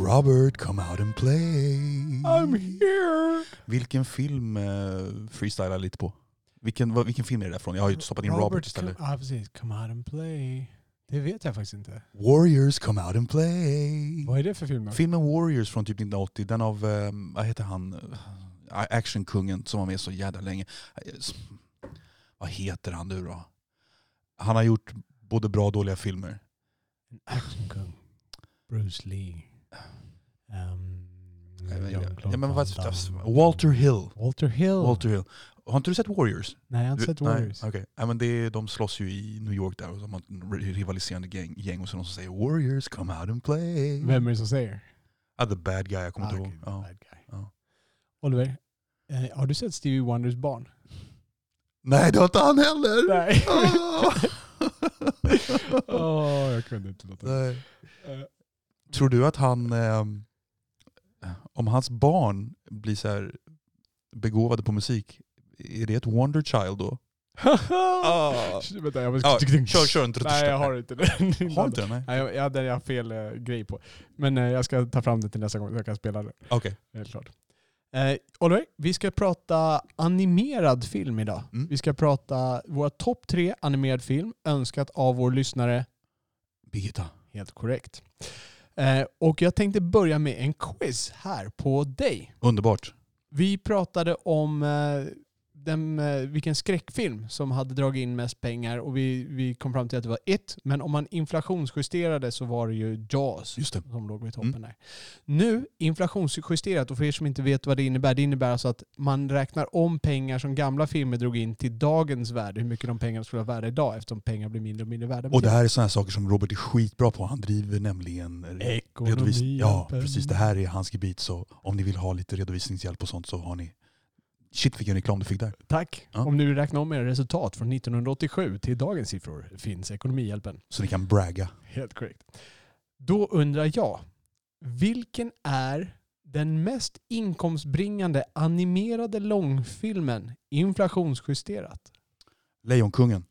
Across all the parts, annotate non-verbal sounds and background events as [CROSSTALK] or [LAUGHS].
Robert, come out and play. I'm here! Vilken film eh, freestylar lite på? Vilken, vad, vilken film är det där från? Jag har ju stoppat in Robert, istället. Come, ja, precis. Come out and play. Det vet jag faktiskt inte. Warriors, come out and play. Vad är det för film då? Filmen Warriors från typ 1980, den av, eh, vad heter han, Eh, actionkungen som var med så jävla länge. Eh, Vad heter han nu då? Han har gjort både bra och dåliga filmer. Actionkung. Bruce Lee. Um, Ja, men vad, Walter Hill. Walter Hill. Walter Hill. Har inte du sett Warriors? Nej, jag har inte sett Warriors. Nej, okay. ja, men det, de slåss ju i New York där och de har rivaliserande gäng, gäng och så någon som säger Warriors come out and play. Vem är det som säger? Ah, the bad guy, jag kommer ah, inte okay, ihåg. Ja. Ja. Oliver, eh, har du sett Stevie Wonders barn? Nej, det har inte han heller! Nej. [LAUGHS] oh, jag kunde inte låta Nej. Uh, Tror du att han, eh, om hans barn blir så här begåvade på musik, är det ett wonder child då? [LAUGHS] ah. Vänta, jag måste... ah, kör, kör inte. Nej jag har inte det. [LAUGHS] har inte det? Nej, jag, jag, jag har fel eh, grej på. Men eh, jag ska ta fram det till nästa gång så jag kan spela det. Okej. Okay. Helt klart. Eh, Oliver, vi ska prata animerad film idag. Mm. Vi ska prata våra topp tre animerad film önskat av vår lyssnare Birgitta. Helt korrekt. Eh, och jag tänkte börja med en quiz här på dig. Underbart. Vi pratade om eh, den, vilken skräckfilm som hade dragit in mest pengar och vi, vi kom fram till att det var It. Men om man inflationsjusterade så var det ju Jaws det. som låg vid toppen mm. där. Nu, inflationsjusterat, och för er som inte vet vad det innebär, det innebär alltså att man räknar om pengar som gamla filmer drog in till dagens värde, hur mycket de pengarna skulle vara värda idag eftersom pengar blir mindre och mindre värda. Och det här är sådana saker som Robert är skitbra på. Han driver nämligen Ekonomi. Ja, precis. Det här är hans gebit. Så om ni vill ha lite redovisningshjälp och sånt så har ni Shit vilken reklam du fick där. Tack. Ja. Om ni räknar om era resultat från 1987 till dagens siffror finns Ekonomihjälpen. Så ni kan bragga. Helt korrekt. Då undrar jag, vilken är den mest inkomstbringande animerade långfilmen inflationsjusterat? Lejonkungen.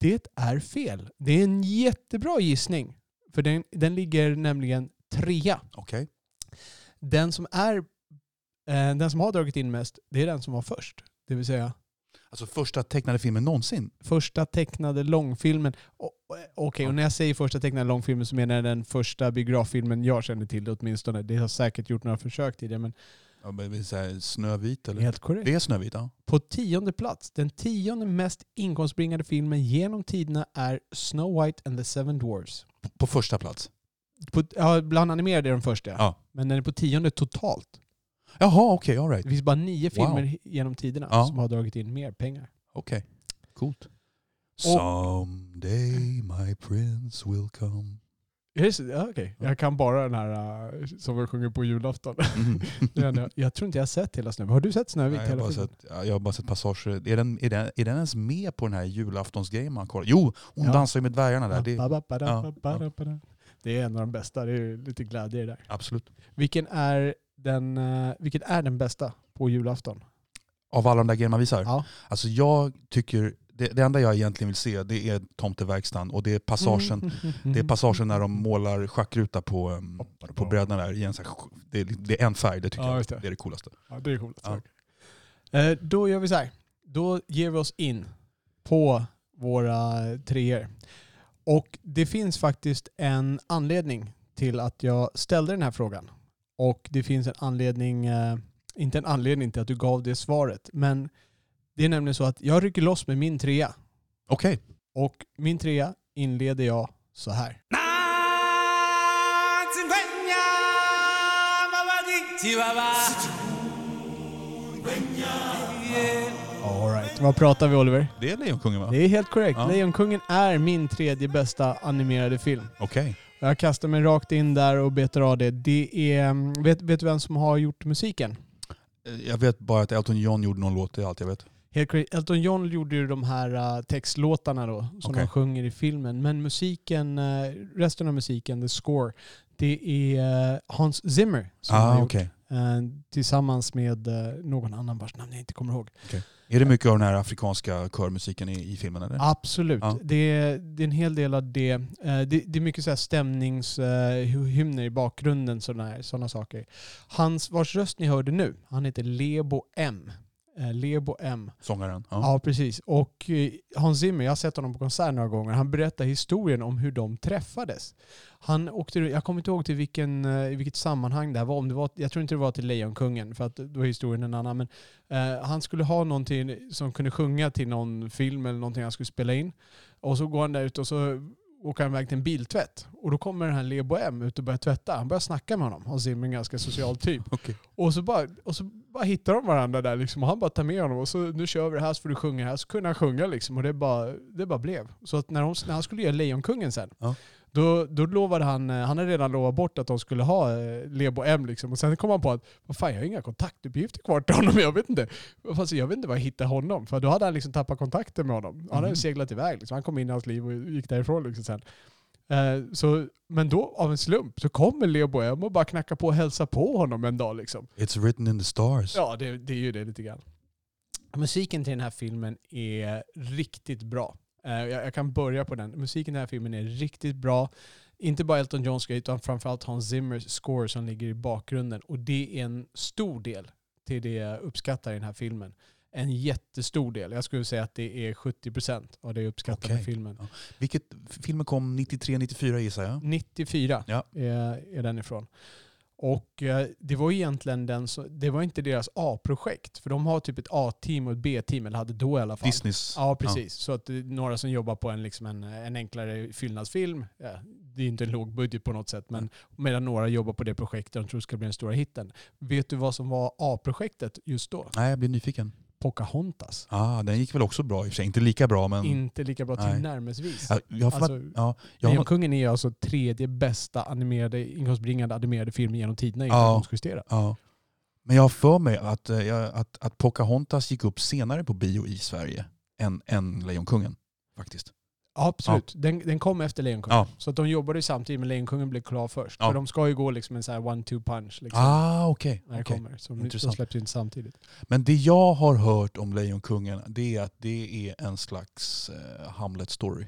Det är fel. Det är en jättebra gissning. För den, den ligger nämligen trea. Okay. Den som är den som har dragit in mest, det är den som var först. Det vill säga... Alltså första tecknade filmen någonsin? Första tecknade långfilmen. Okej, okay, och när jag säger första tecknade långfilmen så menar jag den första biograffilmen jag känner till åtminstone. Det har säkert gjort några försök till det men... Ja, men säga Snövit eller? Helt korrekt. Det är Snövit ja. På tionde plats, den tionde mest inkomstbringande filmen genom tiderna är Snow White and the Seven Dwarfs. På, på första plats? På, ja, bland animerade är den första. Ja. Men den är på tionde totalt. Jaha, okej, okay, alright. Det finns bara nio filmer wow. genom tiderna ja. som har dragit in mer pengar. Okej, okay. coolt. Someday my prince will come. Ja, okay. Jag kan bara den här uh, som vi sjunger på julafton. [LAUGHS] Mm. [LAUGHS] jag tror inte jag har sett hela Snövit. Har du sett Snövit? Nej, jag, har bara sett, jag har bara sett passager. Är den, är, den, är den ens med på den här julaftonsgrejen man kollar? Jo, hon ja. dansar ju med dvärgarna där. Det, ja. det är en av de bästa. Det är lite glädje där. Absolut. Vilken är den, uh, vilket är den bästa på julafton? Av alla de där grejerna man visar? Ja. Alltså jag tycker, det, det, enda jag egentligen vill se det är tomteverkstan och det är passagen, det är passagen när de målar schackruta på, um, på brädan där. I en, det, det, är en färg, det tycker ja, jag det. det. är det coolaste. Ja, det är coolt. Ja. Uh, då gör vi så här. Då ger vi oss in på våra treor. Och det finns faktiskt en anledning till att jag ställde den här frågan. Och det finns en anledning, eh, inte en anledning till att du gav det svaret, men det är nämligen så att jag rycker loss med min trea. Okej. Okay. Och min trea inleder jag så här. All right. Vad pratar vi Oliver? Det är Lejonkungen va? Det är helt korrekt. Ja. Lejonkungen är min tredje bästa animerade film. Okej. Jag kastar mig rakt in där och betar av det. Det är... mm, Vet, vet du vem som har gjort musiken? Eh, Jag vet bara att Elton John gjorde någon låt, det är allt jag vet. Elton John gjorde ju de här uh, textlåtarna då, som Okej. de sjunger i filmen. Men musiken, uh, resten av musiken, the score, det är uh, Hans Zimmer som har Ah, gjort. okej. Uh, tillsammans med någon annan vars namn jag inte kommer ihåg. Är det mycket av den här afrikanska körmusiken i, i filmen eller? Absolut. Ja. Det, är, det är en hel del av det. Eh, det, det är mycket så här stämningshymner i bakgrunden, sådana här, såna saker. Hans, vars röst ni hörde nu, han heter Lebo M. Eh, Lebo M. Sångaren? Ja, Ja. precis. Och eh, Hans Zimmer, jag har sett honom på konsert några gånger, han berättar historien om hur de träffades. Han åkte, jag kommer inte ihåg till vilken, eh, i vilket sammanhang det här var. Om det var. Jag tror inte det var till Lejonkungen, för att då är historien en annan. Men eh, han skulle ha någonting som kunde sjunga till någon film eller någonting han skulle spela in. Och så går han där ute och så han iväg till en biltvätt. Och då kommer den här Lebo M ut och börjar tvätta. Han börjar snacka med honom. Hans Zimmer är en ganska social typ. [LAUGHS] Okej. Och så, bara, och så bara hittar de varandra där liksom. Och han bara tar med honom och så nu kör vi det här så får du sjunga här. Så kunde han sjunga liksom och det bara, det bara blev. Så att när, de, när han skulle göra Lejonkungen sen, Ja. Då, då lovade han, eh, han hade redan lovat bort att de skulle ha eh, Lebo M liksom. Och sen kom han på att, vad fan jag har inga kontaktuppgifter kvar till honom, [LAUGHS] jag vet inte. Fast jag vet inte var jag hittade honom. För då hade han liksom tappat kontakten med honom. Han hade Mhm. seglat iväg liksom. Han kom in i hans liv och gick därifrån liksom sen. Eh, så, men då av en slump så kommer Lebo M och bara knackar på och hälsar på honom en dag liksom. It's written in the stars. Ja, det, det är ju det lite grann. Musiken till den här filmen är riktigt bra. Eh, jag, jag kan börja på den. Musiken till den här filmen är riktigt bra. Inte bara Elton Johns grej, utan framförallt Hans Zimmers score som ligger i bakgrunden. Och det är en stor del till det jag uppskattar i den här filmen. En jättestor del. Jag skulle säga att det är 70% av det jag uppskattar med Okej. filmen. Vilket, filmen kom 93-94 gissar jag? 94 Ja. är, är den ifrån. Och eh, det var egentligen den som, det var inte deras A-projekt. För de har typ ett A-team och ett B-team, eller hade då i alla fall. Disneys? Ja, precis. Så att är några som jobbar på en, liksom en, en enklare fyllnadsfilm. Ja, det är inte en låg budget på något sätt, men medan några jobbar på det projektet de tror ska bli den stora hitten. Vet du vad som var A-projektet just då? Nej, jag blir nyfiken. Pocahontas. Ah, den gick väl också bra i och för sig. Inte lika bra men... Inte lika bra tillnärmelsevis. Ja, jag Alltså, ja, jag har, Lejonkungen är alltså tredje bästa animerade, inkomstbringande animerade film genom tiderna Ja. inflationsjusterat. ja. Men jag har för mig att, eh, att, att Pocahontas gick upp senare på bio i Sverige än, än Lejonkungen. Faktiskt. Ja, absolut. Den, den kom efter Lejonkungen. Ja. Så att de jobbade ju samtidigt, men Lejonkungen blev klar först. Ja. För de ska ju gå liksom en sån one-two punch liksom, Ah, okej. okej. kommer. Så de- släpps inte samtidigt. Men det jag har hört om Lejonkungen det är att det är en slags eh, Hamlet-story.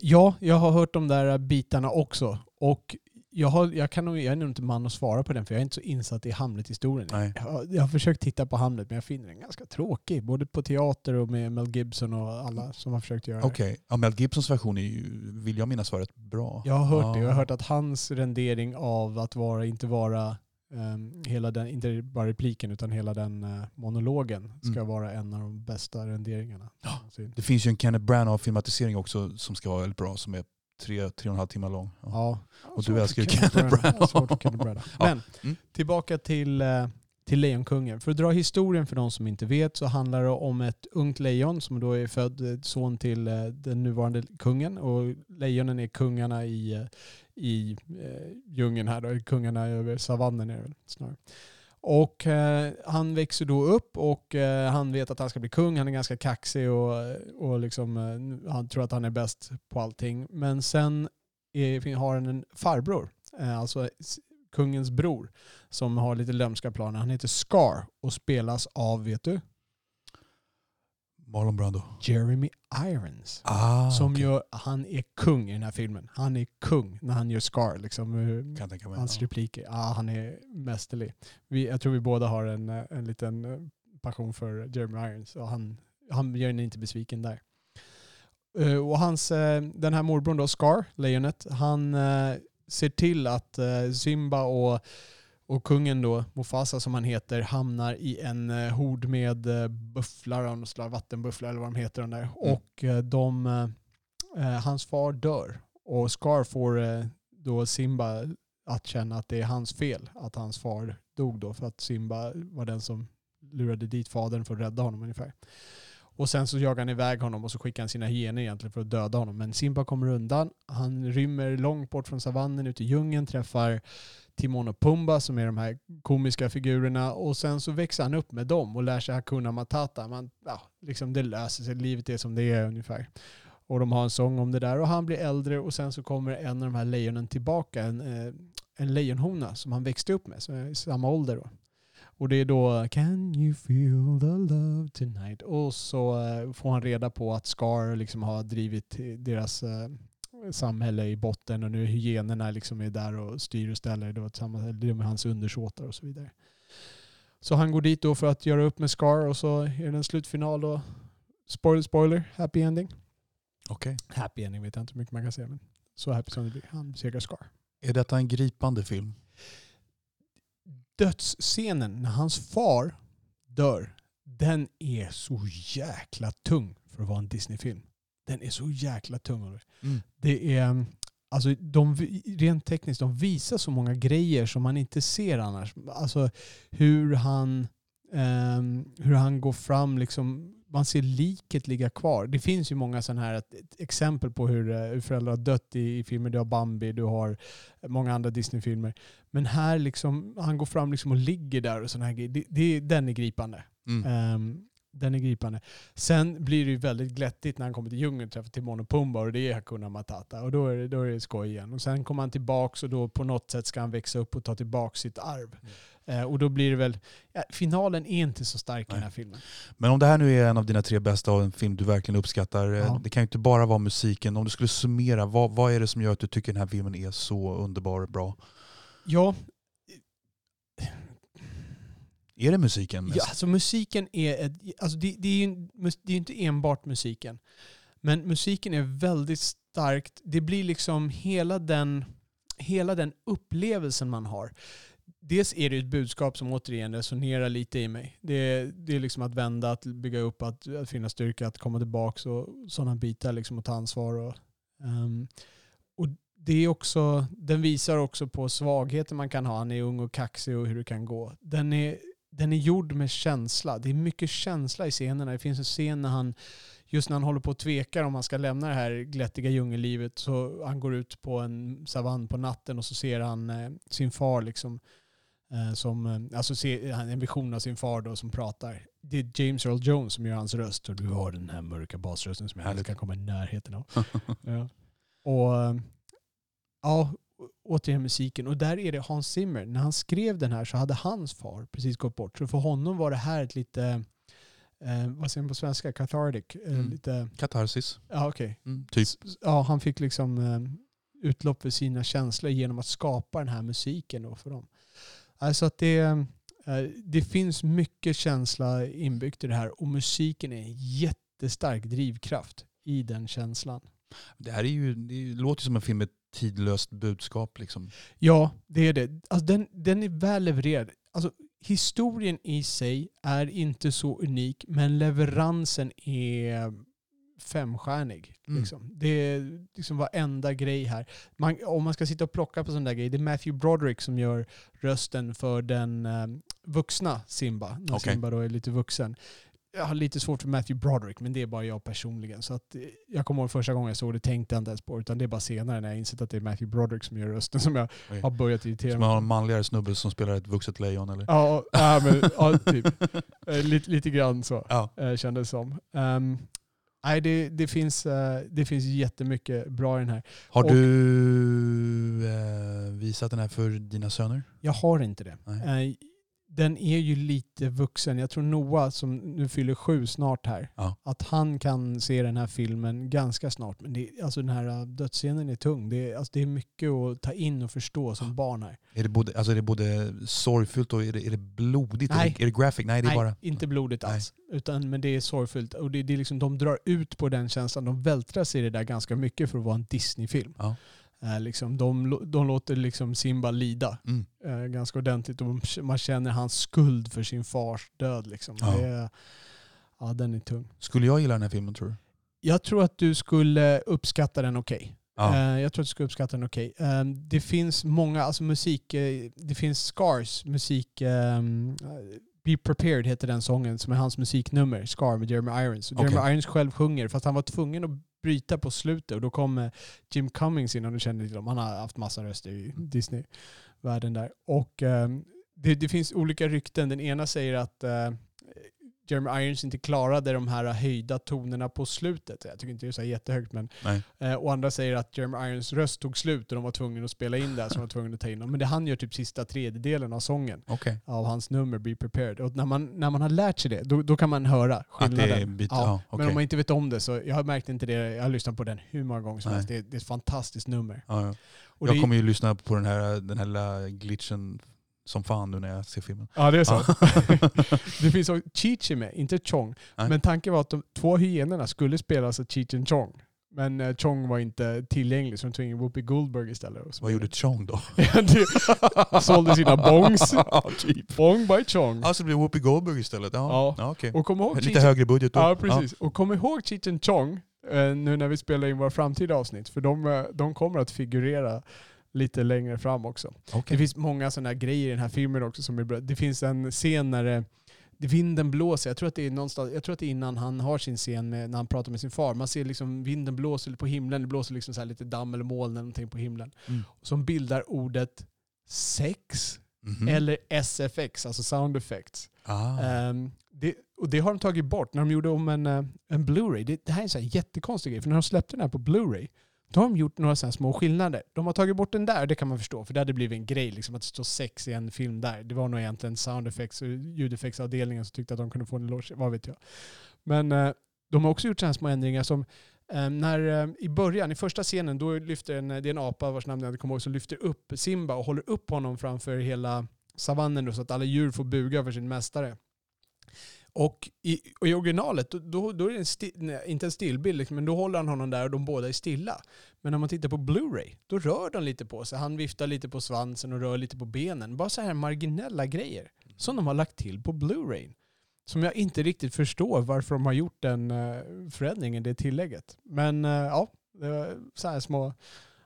Ja, jag har hört de där bitarna också. Och jag, har, jag, kan nog, jag är nog inte man att svara på den, för jag är inte så insatt i Hamlet-historien. Jag, har- jag har försökt titta på Hamlet, men jag finner den ganska tråkig. Både på teater och med Mel Gibson och alla som har försökt göra det. Okej. Ja, Mel Gibsons version är ju, vill jag minnas var rätt bra. Jag har hört det. Jag har hört att hans rendering av att vara, inte vara ehm, hela den, inte bara repliken utan hela den eh, monologen ska Mm. vara en av de bästa renderingarna. Ja. någonsin. Det finns ju en Kenneth Branagh-filmatisering också som ska vara väldigt bra, som är tre, tre och en halv timme lång. Ja. Ja. Och du älskar ju Kenneth Branagh. Men Mm. tillbaka till, eh, till Lejonkungen. För att dra historien för de som inte vet så handlar det om ett ungt lejon som då är född eh, son till eh, den nuvarande kungen. Och lejonen är kungarna i, i eh, djungeln här då, kungarna över savannen är det väl snarare. Och eh, han växer då upp och eh, han vet att han ska bli kung. Han är ganska kaxig och, och liksom, eh, han tror att han är bäst på allting. Men sen är, har han en farbror, eh, alltså kungens bror, som har lite lömska planer. Han heter Scar och spelas av, vet du, Marlon Brando. Jeremy Irons. Ah, som okej. gör, han är kung i den här filmen. Han är kung när han gör Scar. Liksom, eh, Kan tänka mig. Hans Ja. repliker, ah, han är mästerlig. Vi, jag tror vi båda har en, eh, en liten eh, passion för Jeremy Irons. Och han, han gör en inte besviken där. Eh, och hans, eh, den här morbrorn då, Scar, lejonet, han eh, ser till att Simba och, och kungen då, Mufasa som han heter, hamnar i en eh, hord med eh, bufflar, av något slag, vattenbufflar eller vad de heter. De där. Och eh, de, eh, eh, hans far dör. Och Scar får eh, då Simba att känna att det är hans fel att hans far dog då för att Simba var den som lurade dit fadern för att rädda honom ungefär. Och sen så jagar han iväg honom och så skickar han sina hyenor egentligen för att döda honom. Men Simba kommer undan. Han rymmer långt bort från savannen ut i djungeln, träffar Timon och Pumba som är de här komiska figurerna och sen så växer han upp med dem och lär sig Hakuna Matata. Man, ja, liksom det löser sig, livet är som det är ungefär. Och de har en sång om det där och han blir äldre och sen så kommer en av de här lejonen tillbaka, en, eh, en lejonhona som han växte upp med, som är i samma ålder då. Och det är då Can you feel the love tonight? Och så eh, får han reda på att Scar liksom har drivit deras eh, samhälle i botten och nu hyenorna liksom är där och styr och ställer. Det var det med hans undersåtar och så vidare. Så han går dit då för att göra upp med Scar och så är det en slutfinal då. Spoiler, spoiler, happy ending. Okej. Okay. Happy ending vet jag inte hur mycket man kan säga men så happy som det blir. Han besegrar Scar. Är detta en gripande film? Dödsscenen när hans far dör, den är så jäkla tung för att vara en Disney-film. Den är så jäkla tung. Mm. Det är, alltså de, rent tekniskt, de visar så många grejer som man inte ser annars. Alltså hur han, um, hur han går fram, liksom, man ser liket ligga kvar. Det finns ju många sådana här exempel på hur, eh, hur föräldrar har dött i, i filmer. Du har Bambi, du har många andra Disney-filmer. Men här liksom, han går fram liksom och ligger där och sådana här. Det, det, den är gripande. Mm. Um, den är gripande. Sen blir det ju väldigt glättigt när han kommer till djungeln och träffar Timon och Pumba och det är Hakuna Matata. Och då är det, då är det skoj igen. Och sen kommer han tillbaka och då på något sätt ska han växa upp och ta tillbaka sitt arv. Mm. Eh, och då blir det väl, ja, finalen är inte så stark Nej. i den här filmen. Men om det här nu är en av dina tre bästa och en film du verkligen uppskattar, eh, ja. det kan ju inte bara vara musiken. Om du skulle summera, vad, vad är det som gör att du tycker den här filmen är så underbar och bra? Ja, är det musiken? Mest? Ja, alltså musiken är, ett, alltså det, det är ju det är inte enbart musiken. Men musiken är väldigt starkt. Det blir liksom hela den, hela den upplevelsen man har. Dels är det ett budskap som återigen resonerar lite i mig. Det är, det är liksom att vända, att bygga upp, att, att finna styrka, att komma tillbaka och sådana bitar liksom, och ta ansvar. Och, um, och det är också, den visar också på svagheter man kan ha. Han är ung och kaxig och hur det kan gå. Den är den är gjord med känsla. Det är mycket känsla i scenerna. Det finns en scen när han, just när han håller på att tvekar om han ska lämna det här glättiga djungellivet, så han går ut på en savann på natten och så ser han eh, sin far liksom, eh, som, eh, alltså ser, en vision av sin far då som pratar. Det är James Earl Jones som gör hans röst och du har den här mörka basrösten som jag aldrig kan komma i närheten av. [LAUGHS] ja. Och eh, ja, återigen musiken. Och där är det Hans Zimmer. När han skrev den här så hade hans far precis gått bort. Så för honom var det här ett lite, eh, vad säger man på svenska, cathartic? Eh, mm. lite, Katarsis. Ja, okej. Okay. Mm, typ. Ja, han fick liksom eh, utlopp för sina känslor genom att skapa den här musiken då för dem. Alltså att det, eh, det finns mycket känsla inbyggt i det här och musiken är en jättestark drivkraft i den känslan. Det här är ju, det låter som en film med tidlöst budskap. Liksom. Ja, det är det. Alltså, den, den är väl levererad. Alltså, historien i sig är inte så unik, men leveransen är femstjärnig. Mm. Liksom. Det är liksom varenda grej här. Man, om man ska sitta och plocka på sådana där grejer, det är Matthew Broderick som gör rösten för den eh, vuxna Simba, när okay. Simba då är lite vuxen jag har lite svårt för Matthew Broderick, men det är bara jag personligen. Så att, eh, jag kommer ihåg första gången jag såg det tänkte jag inte ens på utan det är bara senare när jag insett att det är Matthew Broderick som gör rösten som jag Oj. har börjat irritera mig Som har en manligare snubbe som spelar ett vuxet lejon eller? Ja, ja, men, ja typ. Eh, lite, lite grann så ja. Eh, kändes det som. Um, nej, det, det, finns, det finns jättemycket bra i den här. Har Och, du eh, visat den här för dina söner? Jag har inte det. Nej den är ju lite vuxen. Jag tror Noah som nu fyller sju snart här, ja. att han kan se den här filmen ganska snart. Men det, alltså den här äh, dödsscenen är tung. Det är, alltså det är mycket att ta in och förstå som barn här. Är det både, alltså är det både sorgfullt och är det, är det blodigt? Nej. Är det graphic? Nej, det är Nej, bara... inte blodigt alls. Utan, men det är sorgfullt. Och det, det är liksom, de drar ut på den känslan. De vältrar sig i det där ganska mycket för att vara en Disney-film. Ja. Eh, liksom, de, de låter liksom Simba lida mm. eh, ganska ordentligt och man känner hans skuld för sin fars död. Liksom. Ja. Det, ja, den är tung. Skulle jag gilla den här filmen tror du? Jag tror att du skulle uppskatta den okej. Okay. Ja. Eh, jag tror att du skulle uppskatta den okej. Okay. Eh, det finns många, alltså musik, eh, det finns Scars musik Be Prepared heter den sången som är hans musiknummer, Scar med Jeremy Irons. Och Jeremy. Irons själv sjunger fast han var tvungen att bryta på slutet och då kom eh, Jim Cummings in, om du känner till honom. Han har haft massa röster i Disney-världen där. Och ehm, det, det finns olika rykten. Den ena säger att eh, Jeremy Irons inte klarade de här höjda tonerna på slutet. Jag tycker inte det är så jättehögt men. Eh, och andra säger att Jeremy Irons röst tog slut och de var tvungna att spela in det så de var tvungna att ta in dem. Men det han gör typ sista tredjedelen av sången Okej. av hans nummer Be Prepared. Och när man, när man har lärt sig det, då, då kan man höra skillnaden. bit, Ja, ja, okej. Men om man inte vet om det så, jag har märkt inte det, jag har lyssnat på den hur många gånger som helst. Det, är- det är ett fantastiskt nummer. ja, Jag det, kommer ju lyssna på den här, den här lilla glitchen som fan nu när jag ser filmen. Ja det är så. Ja. [LAUGHS] det finns också Chichi med, inte Chong. Nej. Men tanken var att de två hyenorna skulle spelas av Cheech and Chong. Men eh, Chong var inte tillgänglig så de tvingade Whoopi Goldberg istället. Vad gjorde Chong då? [LAUGHS] Ja, sålde sina bongs. [LAUGHS] ja, typ. Bong by Chong. Alltså det blir Whoopi Goldberg istället? Ja, Ja. ja. okej. Och kom ihåg Lite Cheech- högre budget då. Ja, precis. Och kom ihåg Cheech and Chong eh, nu när vi spelar in våra framtida avsnitt. För de, eh, de kommer att figurera lite längre fram också. Okej. Det finns många sådana grejer i den här filmen också som är bra. Det finns en scen när det, det vinden blåser. Jag tror, att det är någonstans, jag tror att det är innan han har sin scen med, när han pratar med sin far. Man ser liksom vinden blåser på himlen. Det blåser liksom så här lite damm eller moln eller någonting på himlen. Mm. Som bildar ordet sex Mhm. eller SFX, alltså sound effects. Ah. Ehm, det, och det har de tagit bort när de gjorde om en, eh, en Blu-ray. Det, det här är en här jättekonstig grej, för när de släppte den här på Blu-ray, då har de gjort några sådana små skillnader. De har tagit bort den där, det kan man förstå, för det hade blivit en grej liksom, att det står sex i en film där. Det var nog egentligen sound effects och ljudeffektsavdelningen som tyckte att de kunde få en eloge, vad vet jag. Men eh, de har också gjort sådana små ändringar som eh, när, eh, I början, i första scenen, då lyfter en, det är en apa vars namn jag inte kommer ihåg, som lyfter upp Simba och håller upp honom framför hela savannen då, så att alla djur får buga för sin mästare. Och i, och i originalet, då, då, är det en sti, nej, inte en stillbild, liksom, men då håller han honom där och de båda är stilla. Men när man tittar på Blu-ray, då rör de lite på sig. Han viftar lite på svansen och rör lite på benen. Bara så här marginella grejer som de har lagt till på Blu-ray. Som jag inte riktigt förstår varför de har gjort den eh, förändringen, det tillägget. Men eh, ja, det var så här små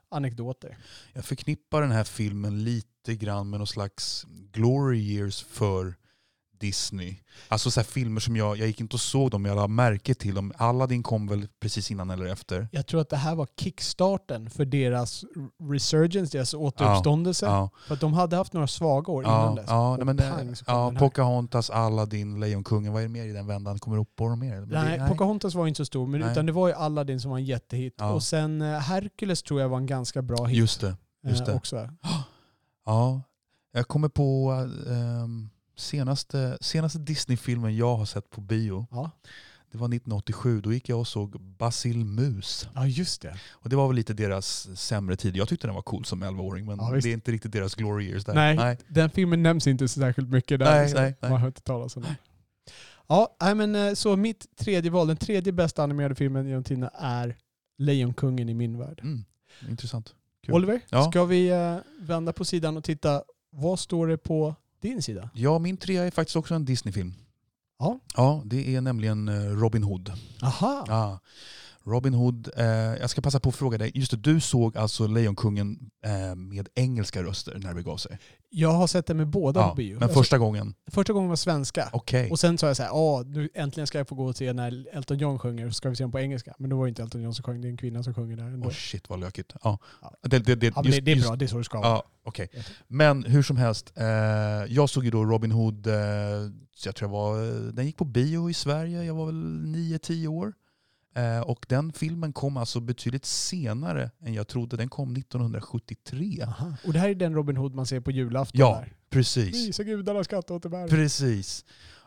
anekdoter. Jag förknippar den här filmen lite grann med någon slags glory years för Disney. Alltså så här filmer som jag, jag gick inte och såg dem, jag la märke till dem. Aladdin kom väl precis innan eller efter? Jag tror att det här var kickstarten för deras resurgence, deras återuppståndelse. Ja, För att de hade haft några svaga år innan ja, dess. ja, Och nej, men det, pang så kom ja den här. Pocahontas, Aladdin, Lejonkungen. Vad är det mer i den vändan? Kommer du upp på dem mer? Men Nej, det, Pocahontas var inte så stor, men Nej. utan det var ju Aladdin som var en jättehit. Ja. Och sen eh, Hercules tror jag var en ganska bra hit. Just det. just eh, det. Också. [GASPS] Ja, jag kommer på ehm, senaste, senaste Disney-filmen jag har sett på bio. Ja. Det var 1987. Då gick jag och såg Basil Mus. ja, just det. Och det var väl lite deras sämre tid. Jag tyckte den var cool som 11-åring men Ja, det är inte riktigt deras glory years där. Nej, Nej. den filmen nämns inte så särskilt mycket där. Nej, nej, nej. Man har inte talas om den. Ja, nej, men eh, så mitt tredje val, den tredje bästa animerade filmen genom tiderna är Lejonkungen i min värld. Mm, intressant. Kul. Oliver, Ja. ska vi eh, vända på sidan och titta, vad står det på din sida? Ja, min trea är faktiskt också en Disney-film. Ja. Ja, det är nämligen eh, Robin Hood. Aha. Ja. Robin Hood, eh, jag ska passa på att fråga dig, just det, du såg alltså Lejonkungen eh, med engelska röster när det begav sig? Jag har sett den med båda Ja, på bio. men första gången, första gången var svenska. okej. Och sen sa jag så här, ja, nu äntligen ska jag få gå och se när Elton John sjunger, så ska vi se den på engelska. Men då var det inte Elton John som sjöng, det är en kvinna som sjunger där ändå. Åh shit vad lökigt. Ja. Ja. Det, det, det, ja, men det, just- det är just- bra, det är så det ska vara. Ja, okej. Men hur som helst, eh, jag såg ju då Robin Hood, eh, jag tror jag var, den gick på bio i Sverige, jag var väl 9-10 år. Eh, och den filmen kom alltså betydligt senare än jag trodde, den kom 1973. Aha. Och det här är den Robin Hood man ser på julafton Ja, där. Precis. Visa gudarna skatteåterbäring. Precis.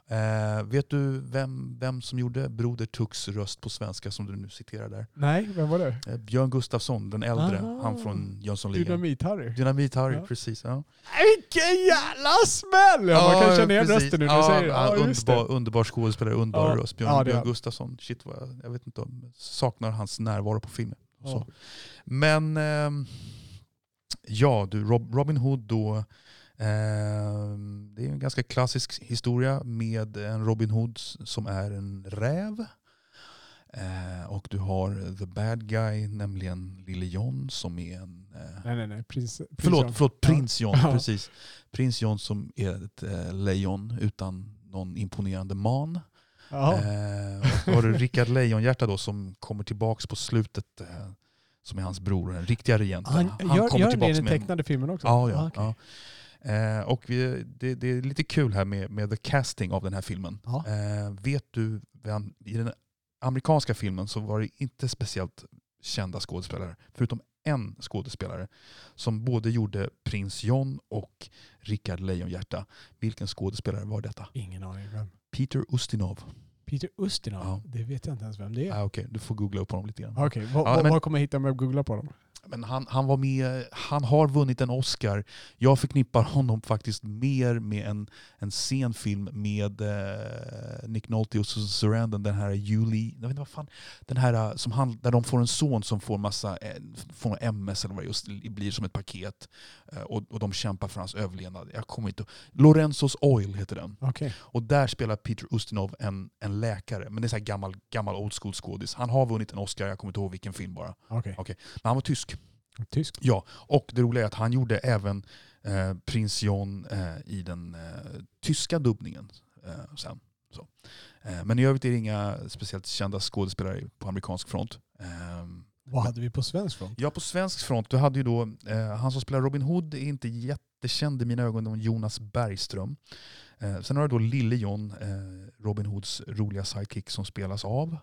Eh, vet du vem, vem som gjorde Broder Tux röst på svenska som du nu citerar där? Nej, vem var det? Eh, Björn Gustafsson, den äldre, Aha. han från Jönssonligan. Dynamit-Harry. Dynamit-Harry, Ja. precis. Ja. Vilken jävla smäll! Ja, man kan känna igen precis. rösten nu när ja, säger ja, underbar, underbar skådespelare, underbar Ja. röst. Björn, Ja, Björn. Gustafsson. Shit vad jag, jag vet inte om saknar hans närvaro på filmen. Så. Men ehm, ja, du, Rob, Robin Hood då. en ganska klassisk historia med en Robin Hood som är en räv. Eh, och du har the bad guy, nämligen Lille John som är en... Eh, Nej, nej, nej. Prins, prins Förlåt, John. förlåt prins John. [LAUGHS] Ja. Precis. Prins John som är ett eh, lejon utan någon imponerande man. Eh, och så har du Rickard Lejonhjärta då som kommer tillbaks på slutet eh, som är hans bror, den riktiga regenten. Han, gör, gör han det i den tecknade filmen också? Ja, ja. Ah, okej. ja. Eh, och vi, det, det är lite kul här med, med the casting av den här filmen. Eh, vet du, vem, i den amerikanska filmen så var det inte speciellt kända skådespelare, förutom en skådespelare som både gjorde Prins John och Rickard Lejonhjärta. Vilken skådespelare var detta? Ingen aning vem. Peter Ustinov. Peter Ustinov? Ja. Det vet jag inte ens vem det är. Ah, Okej, du får googla upp honom lite grann. Okej, vad, Ja, men- vad kommer jag hitta om jag googlar på honom? Men han, han var med, han har vunnit en Oscar. Jag förknippar honom faktiskt mer med en, en scenfilm med eh, Nick Nolte och Susan Sarandon, den här Julie, jag vet inte vad fan, den här eh, som han, där de får en son som får massa, eh, får MS eller vad det just blir som ett paket. Eh, och, och de kämpar för hans överlevnad. Jag kommer inte Lorenzos Oil heter den. Okej. Och där spelar Peter Ustinov en, en läkare, men det är så gammal, gammal old school skådis. Han har vunnit en Oscar, jag kommer inte ihåg vilken film bara. Okej. Men han var tysk. Tysk. Ja, och det roliga är att han gjorde även eh, Prins John eh, i den eh, tyska dubbningen eh, sen. Så. Eh, men i övrigt är det inga speciellt kända skådespelare på amerikansk front. Ehm, Vad hade vi på svensk front? ja, på svensk front, du hade ju då, eh, han som spelar Robin Hood är inte jättekänd i mina ögon, Jonas Bergström. Sen har du då Lille John, Robin Hoods roliga sidekick som spelas av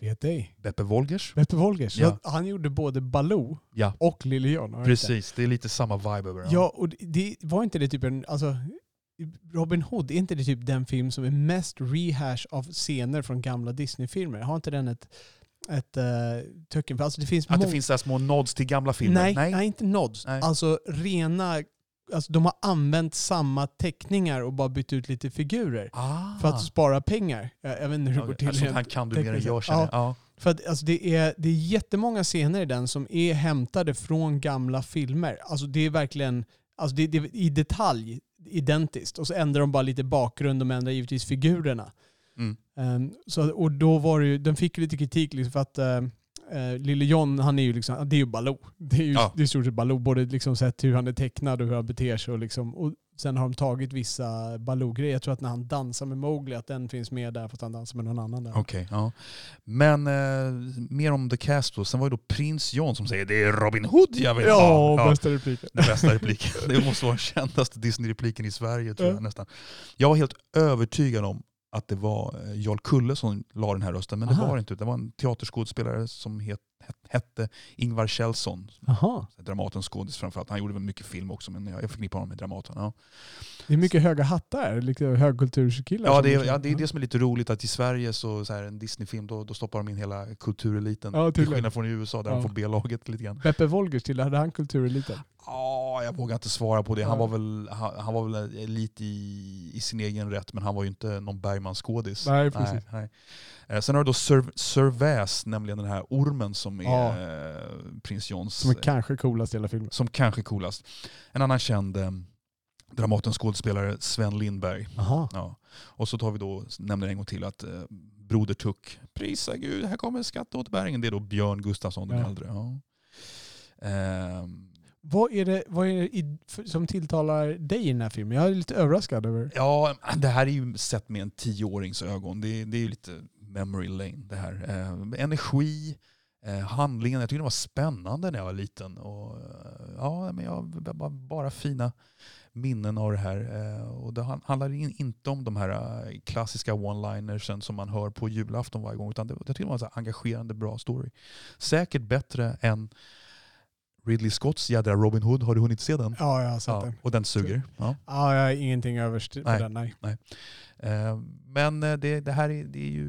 Vet ej. Beppe Wolgers. Beppe Wolgers. Ja. Han gjorde både Baloo Ja, och Lille John. precis. Det är lite samma vibe över. Ja, och det- var inte det typ en... Alltså, Robin Hood, är inte det typ den film som är mest rehash av scener från gamla Disney-filmer? Har inte den ett, ett uh, töcken? För alltså det finns Att det finns så små nods till gamla filmer? Nej, nej. inte nods. Nej. Alltså rena... Alltså de har använt samma teckningar och bara bytt ut lite figurer. Ah. För att spara pengar. Jag, jag vet inte hur det går till. alltså, han kan du mer än jag känner. Ja. Ja. För att alltså, det, är, det är jättemånga scener i den som är hämtade från gamla filmer. Alltså det är verkligen alltså, det, det, är i detalj identiskt. Och så ändrar de bara lite bakgrund, de ändrar givetvis figurerna. Mm. Ehm, så, och då var det ju, den fick lite kritik liksom för att uh, Lille John, han är ju liksom, det är ju Baloo. Det är ju Ja. det är i stort sett Baloo, både liksom sett hur han är tecknad och hur han beter sig. Och, liksom, och sen har de tagit vissa Baloo-grejer. Jag tror att när han dansar med Mowgli, att den finns med där fast han dansar med någon annan där. Okej, ja. Men eh, mer om The Cast då. Sen var det då Prins John som säger det är Robin Hood jag vill Ja, ha. Ja, bästa repliken. den bästa repliken. [LAUGHS] Det måste vara den kändaste Disney-repliken i Sverige tror jag Ja. nästan. Jag var helt övertygad om att det var eh, Jarl Kulle som la den här rösten, men det Aha. var det inte. Det var en teaterskådespelare som het, het, hette Ingvar Kjellson. Dramatens skådis framförallt. Han gjorde väl mycket film också, men jag, förknippar honom med Dramaten. Ja. Det är mycket höga hattar, lite högkulturskillar. Ja, det är, ja, det är det som är lite roligt, att i Sverige så, så här, en Disney-film, då, då stoppar de in hela kultureliten. Ja, till skillnad från i USA där Ja. de får B-laget lite grann. Beppe Wolgers tillhörde han kultureliten? Ja, jag vågar inte svara på det. Han Ja. var väl, han, han var väl lite i, i sin egen rätt, men han var ju inte någon Bergman-skådis. Nej, precis. nej. Eh, Sen har du då Sir, Sir Väs, nämligen den här ormen som är Ja. eh, prins Johns... Som är kanske coolast i hela filmen. som kanske är coolast. En annan känd eh, Dramatens skådespelare, Sven Lindberg. Aha. Ja. Och så tar vi då, nämner en gång till att eh, Broder Tuck, prisa Gud, här kommer skatteåterbäringen. Det är då Björn Gustafsson den Ja. äldre. Ja. Ehm, Vad är det, vad är det i, som tilltalar dig i den här filmen? Jag är lite överraskad över... ja, det här är ju sett med en tioårings ögon. Det, det är ju lite memory lane det här. Eh, energi, eh, handlingen. Jag tyckte det var spännande när jag var liten. Och, eh, ja, men jag bara, bara fina minnen av det här. Eh, och det handlar in, inte om de här eh, klassiska one-linersen som man hör på julafton varje gång. Utan det, jag tyckte det var en så engagerande, bra story. Säkert bättre än Ridley Scotts jädra Robin Hood. Har du hunnit se den? Ja, jag har sett Ja, den. och den suger. Ja. Ja, jag har ingenting överst på Nej. den. Nej. Eh, Men eh, det, det här är, det är ju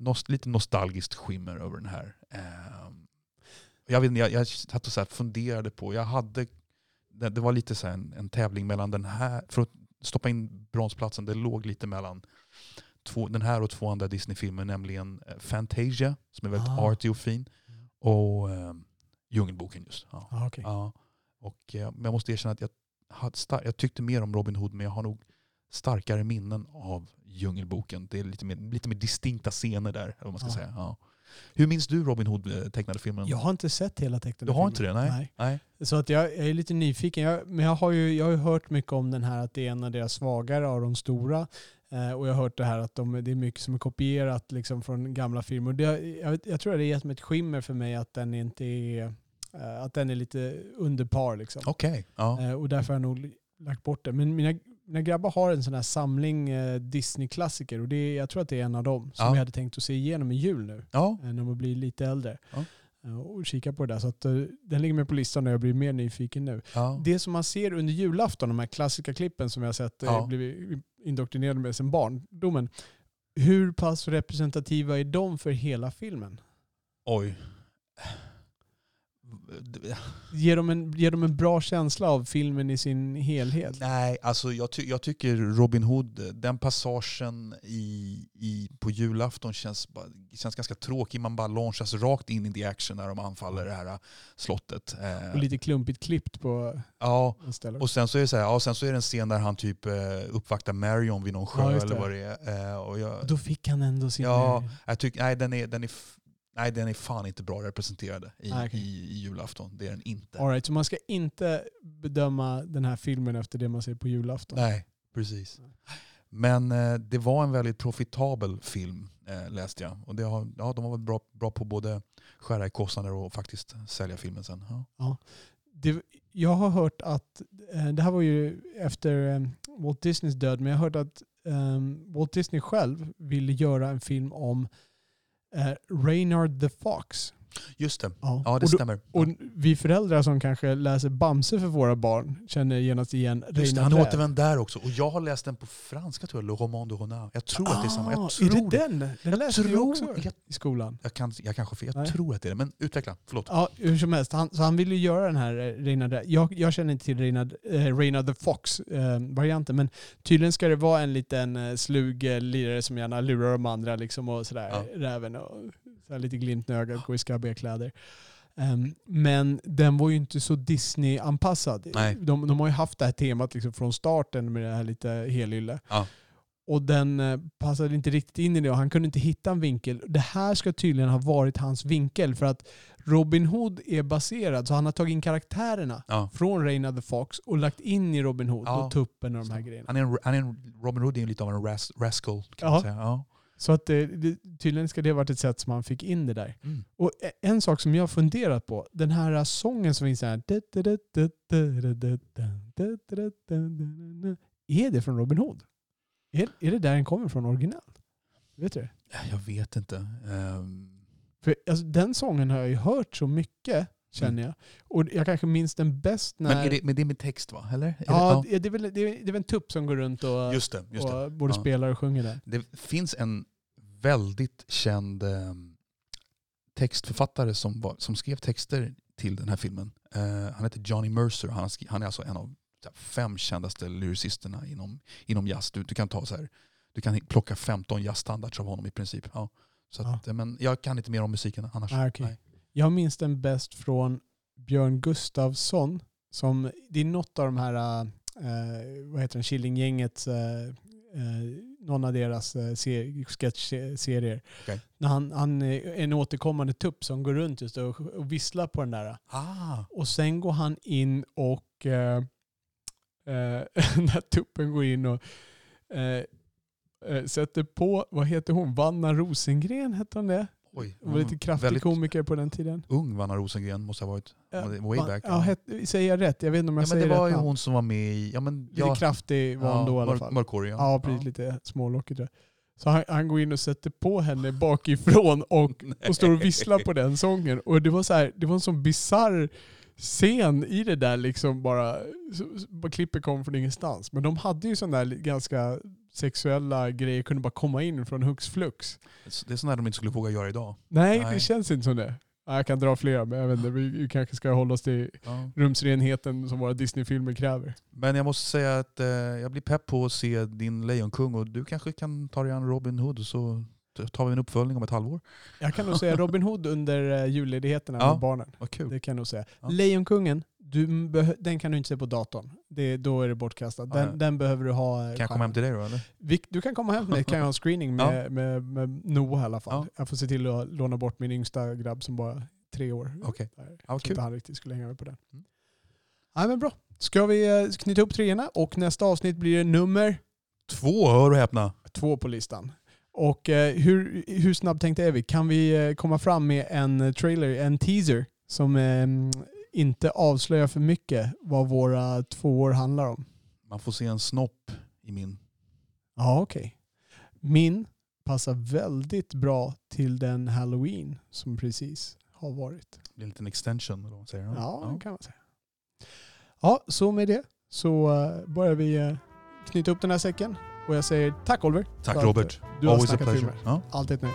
nos, lite nostalgiskt skimmer över den här. Eh, Jag, vet, jag, jag satt och så här funderade på, jag hade, det, det var lite så här en, en tävling mellan den här, för att stoppa in bronsplatsen, det låg lite mellan två, den här och två andra Disney-filmer, nämligen Fantasia, som är väldigt Ah. arty och fin, och Djungelboken just. Ja. Ja, okej. Ja. Och, eh, men jag måste erkänna att jag, hade star- jag tyckte mer om Robin Hood men jag har nog starkare minnen av Djungelboken. Det är lite mer, lite mer distinkta scener där. Vad man ska Ja. säga. Ja. Hur minns du Robin Hood eh, tecknade filmen? Jag har inte sett hela tecknade du har filmen. inte det? Nej. Nej. Så att jag, jag är lite nyfiken. Jag, men jag har, ju, jag har hört mycket om den här att det är en av deras svagare av de stora. Eh, och jag har hört det här att de, det är mycket som är kopierat liksom, från gamla filmer. Det, jag, jag tror att det har gett mig ett skimmer för mig att den inte är, att den är lite under par. Liksom. Okej. Ja. Eh, och därför har jag nog lagt bort det. Men mina, mina grabbar har en sån här samling eh, Disney-klassiker och det, är- jag tror att det är en av dem som Ja. vi hade tänkt att se igenom i jul nu. ja. eh, när man blir lite äldre. Ja. Eh, Och kika på det där. Så att, eh, den ligger med på listan och jag blir mer nyfiken nu. Det som man ser under julafton, de här klassiska klippen som jag har sett, Ja. ja. blivit indoktrinerad med sedan barndomen. Hur pass representativa är de för hela filmen? Oj. [LAUGHS] Ger de, en, ger de en bra känsla av filmen i sin helhet? Nej, alltså jag, ty jag tycker Robin Hood, den passagen i, i, på julafton känns, känns ganska tråkig. Man bara launchas rakt in i the action när de anfaller det här äh, slottet. Eh, Och lite klumpigt klippt på ja, och sen så är det så här, ja, sen så är det en scen där han typ eh, uppvaktar Marion vid någon sjö Ja, eller vad det är. Eh, och jag, Då fick han ändå sin... Ja, jag tycker, nej, den är, den är, nej, den är fan inte bra representerad i, Ah, okej. i, i julafton. Det är den inte. All right, så man ska inte bedöma den här filmen efter det man ser på julafton? Nej, precis. Men eh, det var en väldigt profitabel film eh, läste jag. Och det har, ja, de har varit bra, bra på både skära i kostnader och faktiskt sälja filmen sen. Ja. det, jag har hört att, eh, det här var ju efter eh, Walt Disneys död, men jag har hört att eh, Walt Disney själv ville göra en film om eh, Reynard the Fox. Just det, Ja, ja det och, då, stämmer. och vi föräldrar som kanske läser Bamse för våra barn känner genast igen Just det, han Räv. återvänder där också. Och jag har läst den på franska tror jag, Le Roman de Renard. Jag tror att det är samma. Jag Ah, tror är det den? Den Jag läste tror, också jag, i skolan. jag, kan, jag kanske fel, jag Nej. tror att det är det. Men utveckla, förlåt. Ja, hur som helst. Han, så han ville ju göra den här eh, Räv. jag, jag känner inte till Reynard, eh, Reynard the Fox-varianten, men tydligen ska det vara en liten eh, slug eh, lirare som gärna lurar de andra liksom och sådär. Ja. Räven och så här lite glimt i ögat, går i skabbiga kläder. Ehm, men den var ju inte så Disney-anpassad. De, de har ju haft det här temat liksom från starten med det här lite helylle. Ja. Och den eh, passade inte riktigt in i det och han kunde inte hitta en vinkel. Det här ska tydligen ha varit hans vinkel för att Robin Hood är baserad, så han har tagit in karaktärerna Ja. från Reynard the Fox och lagt in i Robin Hood Ja. och tuppen och de här grejerna. Han är en, han är en, Robin Hood är lite av en ras, rascal kan Ja. man säga. Ja. Så att det, tydligen ska det ha varit ett sätt som han fick in det där. Mm. Och e- en sak som jag har funderat på, den här sången som finns här. Är det från Robin Hood? Är, är det där den kommer från original? Vet du? Jag vet inte. Ehm, För alltså, den sången har jag ju hört så mycket, känner jag. Och jag kanske minns den bäst när... Mm. men, är det, men det är med text va? Eller? Är ja, det, det, det, är väl, det, är, det är väl en tupp som går runt och, Just det. Just och både Ja. spelar och sjunger den. det finns en väldigt känd ehm, textförfattare som, var, som skrev texter till den här filmen. Eh, han heter Johnny Mercer. Han, han är alltså en av fem kändaste lyricisterna inom, inom jazz. Du, du kan ta så här, du kan plocka 15 jazzstandards av honom i princip. Ja. Så att, Men jag kan inte mer om musiken annars. Ah. Nej. Jag minns den bäst från Björn Gustafsson. Som, det är något av de här, eh, vad heter den, Killinggängets, eh, eh, någon av deras eh, se- sketchserier. När han, han är en återkommande tupp som går runt just och, och visslar på den där. Ah, Och sen går han in och eh, eh, [LAUGHS] när tuppen går in och eh, eh, sätter på, vad heter hon, Vanna Rosengren hette hon det? Oj. Hon var lite kraftig komiker på den tiden. ung Vanna Rosengren måste ha varit. Ja, Way back. Ja, het, säger jag rätt? Jag vet inte om jag Ja, men säger det var rätt ju hon som var med i... Ja, men, Lite ja, kraftig var hon då i alla fall. Mörkhårig Ja, precis. Lite smålockig tror jag. Så han, han går in och sätter på henne bakifrån och, [LAUGHS] och står och visslar på den sången. Och det var så här, det var en sån bizarr scen i det där liksom bara, så, så, bara klippet kom från ingenstans. Men de hade ju sådana där ganska sexuella grejer, kunde bara komma in från hux flux. Det är sånt de inte skulle våga göra idag. Nej, Nej. det känns inte som det. Ja, Jag kan dra flera, men jag vet inte, vi, kanske ska hålla oss till Ja. rumsrenheten som våra Disney-filmer kräver. Men jag måste säga att eh, jag blir pepp på att se din Lejonkung och du kanske kan ta dig an Robin Hood så tar vi en uppföljning om ett halvår. Jag kan nog säga Robin Hood under uh, julledigheterna Ja. med barnen. Vad kul. Det kan jag nog säga. Ja. Lejonkungen, du den kan du inte se på datorn. Det, då är det bortkastat. Den, Ja. den behöver du ha. eh, Kan jag komma hem till dig då eller? Vi, du kan komma hem till mig, kan jag ha en screening med, Ja. med, med Noah i alla fall. Ja. Jag får se till att låna bort min yngsta grabb som bara är tre år. Okej. Jag Ja, kul. inte han riktigt skulle hänga med på den. Mm. Nej men bra. Ska vi eh, knyta upp treorna och nästa avsnitt blir det nummer Två, hör och häpna. två på listan. Och eh, hur, hur snabbtänkta är vi? Kan vi eh, komma fram med en trailer, en teaser, som inte avslöjar för mycket vad våra tvåor handlar om? Man får se en snopp i min. Ja, okej. Okay. Min passar väldigt bra till den halloween som precis har varit. Det blir en liten extension eller vad man säger. Ja, ja, kan man säga. Ja, så med det så uh, börjar vi uh, knyta upp den här säcken. Och jag säger tack Oliver. Tack Robert. Du har Always a pleasure. Ja. Alltid ett nöje.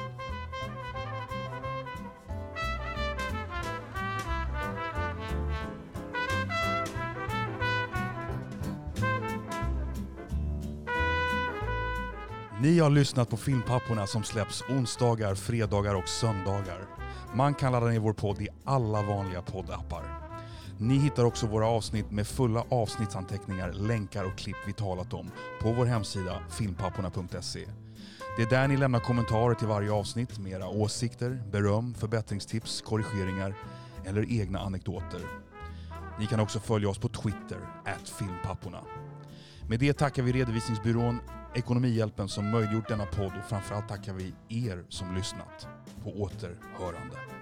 Ni har lyssnat på Filmpapporna som släpps onsdagar, fredagar och söndagar. Man kan ladda ner vår podd i alla vanliga poddappar. Ni hittar också våra avsnitt med fulla avsnittsanteckningar, länkar och klipp vi talat om på vår hemsida filmpapporna.se. Det är där ni lämnar kommentarer till varje avsnitt med era åsikter, beröm, förbättringstips, korrigeringar eller egna anekdoter. Ni kan också följa oss på Twitter, filmpapporna. Med det tackar vi redovisningsbyrån Ekonomihjälpen som möjliggjort denna podd och framförallt tackar vi er som lyssnat. På återhörande.